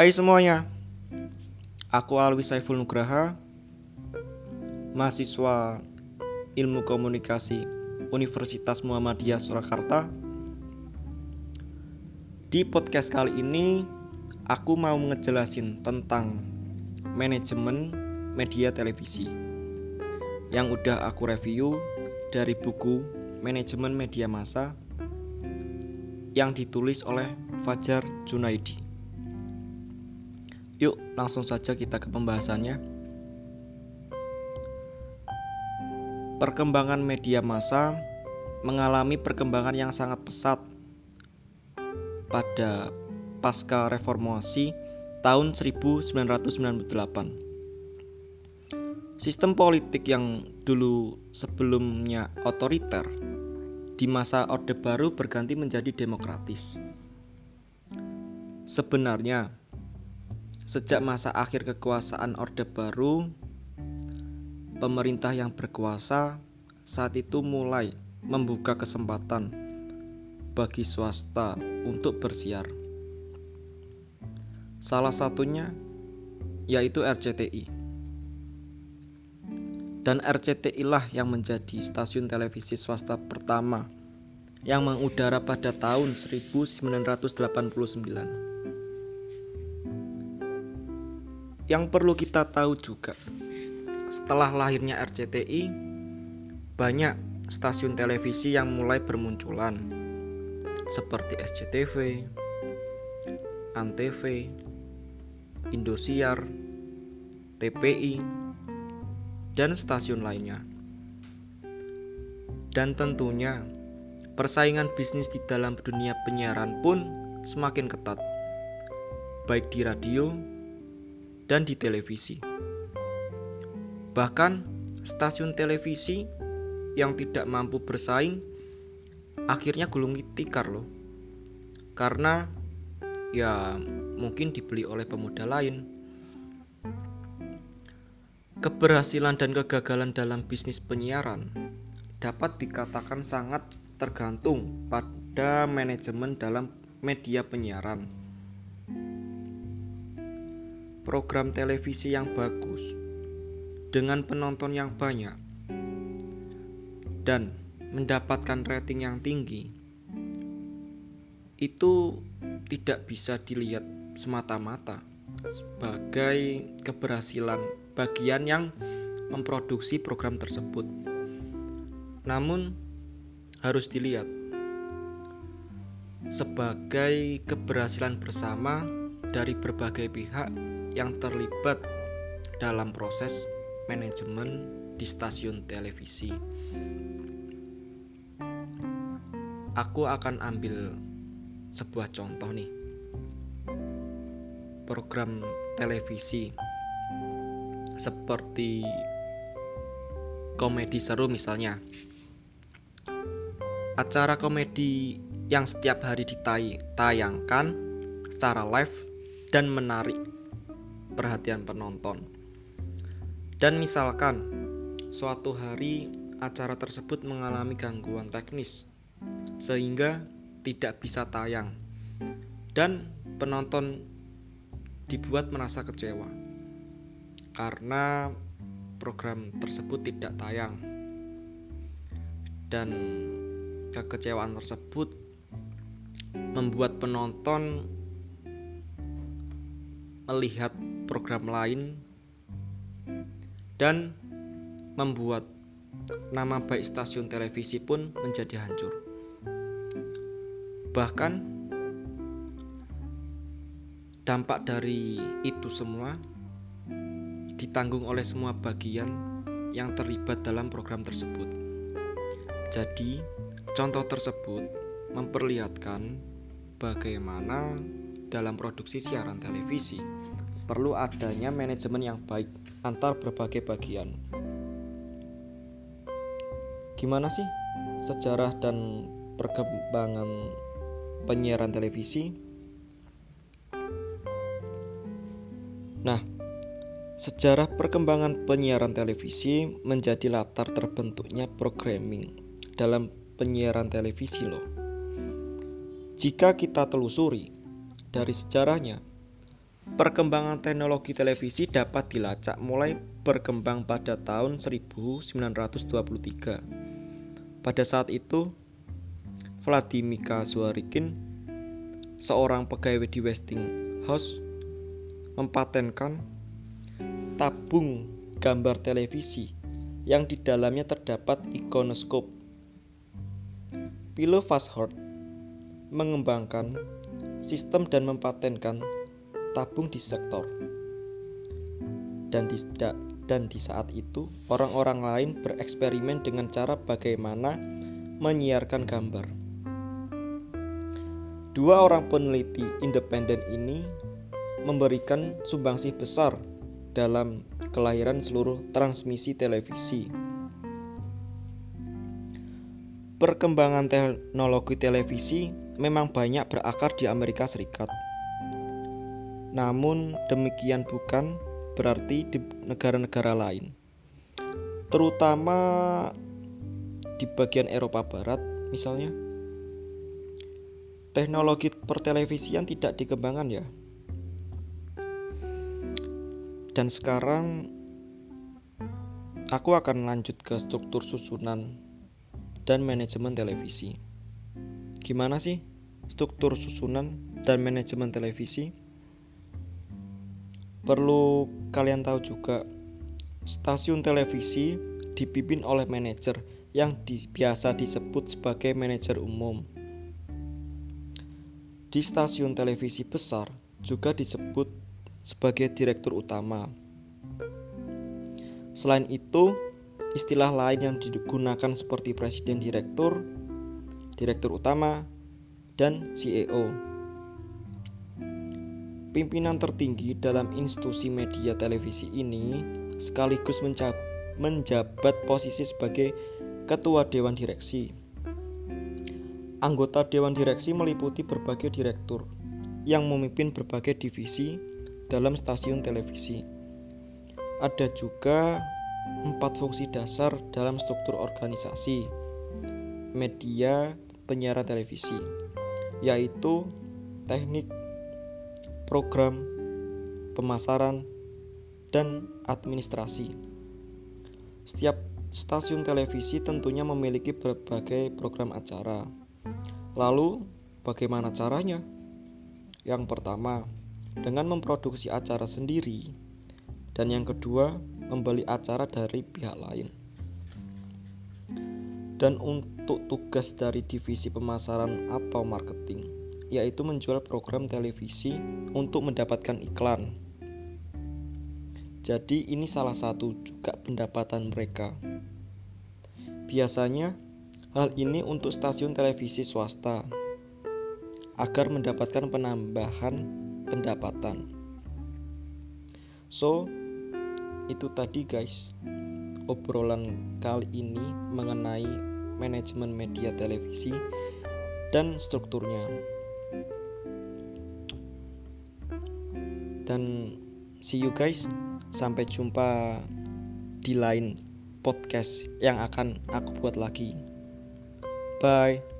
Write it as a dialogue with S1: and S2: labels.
S1: Hai semuanya, aku Alwi Saiful Nugraha, mahasiswa Ilmu Komunikasi Universitas Muhammadiyah Surakarta. Di podcast kali ini, aku mau ngejelasin tentang manajemen media televisi yang udah aku review dari buku Manajemen Media Massa yang ditulis oleh Fajar Junaidi. Yuk, langsung saja kita ke pembahasannya. Perkembangan media massa mengalami perkembangan yang sangat pesat pada pasca reformasi tahun 1998. Sistem politik yang dulu sebelumnya otoriter di masa Orde Baru berganti menjadi demokratis. Sebenarnya, sejak masa akhir kekuasaan Orde Baru, pemerintah yang berkuasa saat itu mulai membuka kesempatan bagi swasta untuk bersiar. Salah satunya yaitu RCTI dan RCTI lah yang menjadi stasiun televisi swasta pertama yang mengudara pada tahun 1989. Yang perlu kita tahu juga, setelah lahirnya RCTI, banyak stasiun televisi yang mulai bermunculan, seperti SCTV, Antv, Indosiar, TPI, dan stasiun lainnya. Dan tentunya, persaingan bisnis di dalam dunia penyiaran pun semakin ketat, baik di radio dan di televisi. Bahkan, stasiun televisi yang tidak mampu bersaing akhirnya gulung tikar loh. Karena ya mungkin dibeli oleh pemuda lain Keberhasilan dan kegagalan dalam bisnis penyiaran dapat dikatakan sangat tergantung pada manajemen dalam media penyiaran. Program televisi yang bagus dengan penonton yang banyak dan mendapatkan rating yang tinggi itu tidak bisa dilihat semata-mata sebagai keberhasilan bagian yang memproduksi program tersebut. Namun harus dilihat sebagai keberhasilan bersama dari berbagai pihak yang terlibat dalam proses manajemen di stasiun televisi. Aku akan ambil sebuah contoh nih. Program televisi seperti komedi seru misalnya. Acara komedi yang setiap hari ditayangkan secara live dan menarik perhatian penonton. Dan misalkan suatu hari acara tersebut mengalami gangguan teknis sehingga tidak bisa tayang dan penonton dibuat merasa kecewa karena program tersebut tidak tayang dan kekecewaan tersebut membuat penonton melihat program lain dan membuat nama baik stasiun televisi pun menjadi hancur. Bahkan dampak dari itu semua ditanggung oleh semua bagian yang terlibat dalam program tersebut. Jadi, contoh tersebut memperlihatkan bagaimana dalam produksi siaran televisi perlu adanya manajemen yang baik antar berbagai bagian. Gimana sih sejarah dan perkembangan penyiaran televisi? Nah, Sejarah perkembangan penyiaran televisi menjadi latar terbentuknya programming dalam penyiaran televisi loh. Jika kita telusuri dari sejarahnya, perkembangan teknologi televisi dapat dilacak mulai berkembang pada tahun 1923. Pada saat itu, Vladimir Suarikin, seorang pegawai di Westinghouse, mempatenkan tabung gambar televisi yang di dalamnya terdapat ikonoskop. Philo Fashort mengembangkan sistem dan mempatenkan tabung di sektor. Dan di, dan di saat itu, orang-orang lain bereksperimen dengan cara bagaimana menyiarkan gambar. Dua orang peneliti independen ini memberikan sumbangsih besar dalam kelahiran seluruh transmisi televisi. Perkembangan teknologi televisi memang banyak berakar di Amerika Serikat. Namun demikian bukan berarti di negara-negara lain. Terutama di bagian Eropa Barat misalnya. Teknologi pertelevisian tidak dikembangkan ya. Dan sekarang aku akan lanjut ke struktur susunan dan manajemen televisi. Gimana sih struktur susunan dan manajemen televisi? Perlu kalian tahu juga, stasiun televisi dipimpin oleh manajer yang di, biasa disebut sebagai manajer umum. Di stasiun televisi besar juga disebut sebagai direktur utama. Selain itu, istilah lain yang digunakan seperti presiden direktur, direktur utama, dan CEO. Pimpinan tertinggi dalam institusi media televisi ini sekaligus menjabat posisi sebagai ketua dewan direksi. Anggota dewan direksi meliputi berbagai direktur yang memimpin berbagai divisi dalam stasiun televisi. Ada juga empat fungsi dasar dalam struktur organisasi media penyiaran televisi, yaitu teknik program, pemasaran, dan administrasi. Setiap stasiun televisi tentunya memiliki berbagai program acara. Lalu, bagaimana caranya? Yang pertama, dengan memproduksi acara sendiri, dan yang kedua, membeli acara dari pihak lain. Dan untuk tugas dari divisi pemasaran atau marketing, yaitu menjual program televisi untuk mendapatkan iklan. Jadi, ini salah satu juga pendapatan mereka. Biasanya, hal ini untuk stasiun televisi swasta agar mendapatkan penambahan pendapatan. So, itu tadi, guys, obrolan kali ini mengenai manajemen media televisi dan strukturnya. Dan see you guys. Sampai jumpa di lain podcast yang akan aku buat lagi. Bye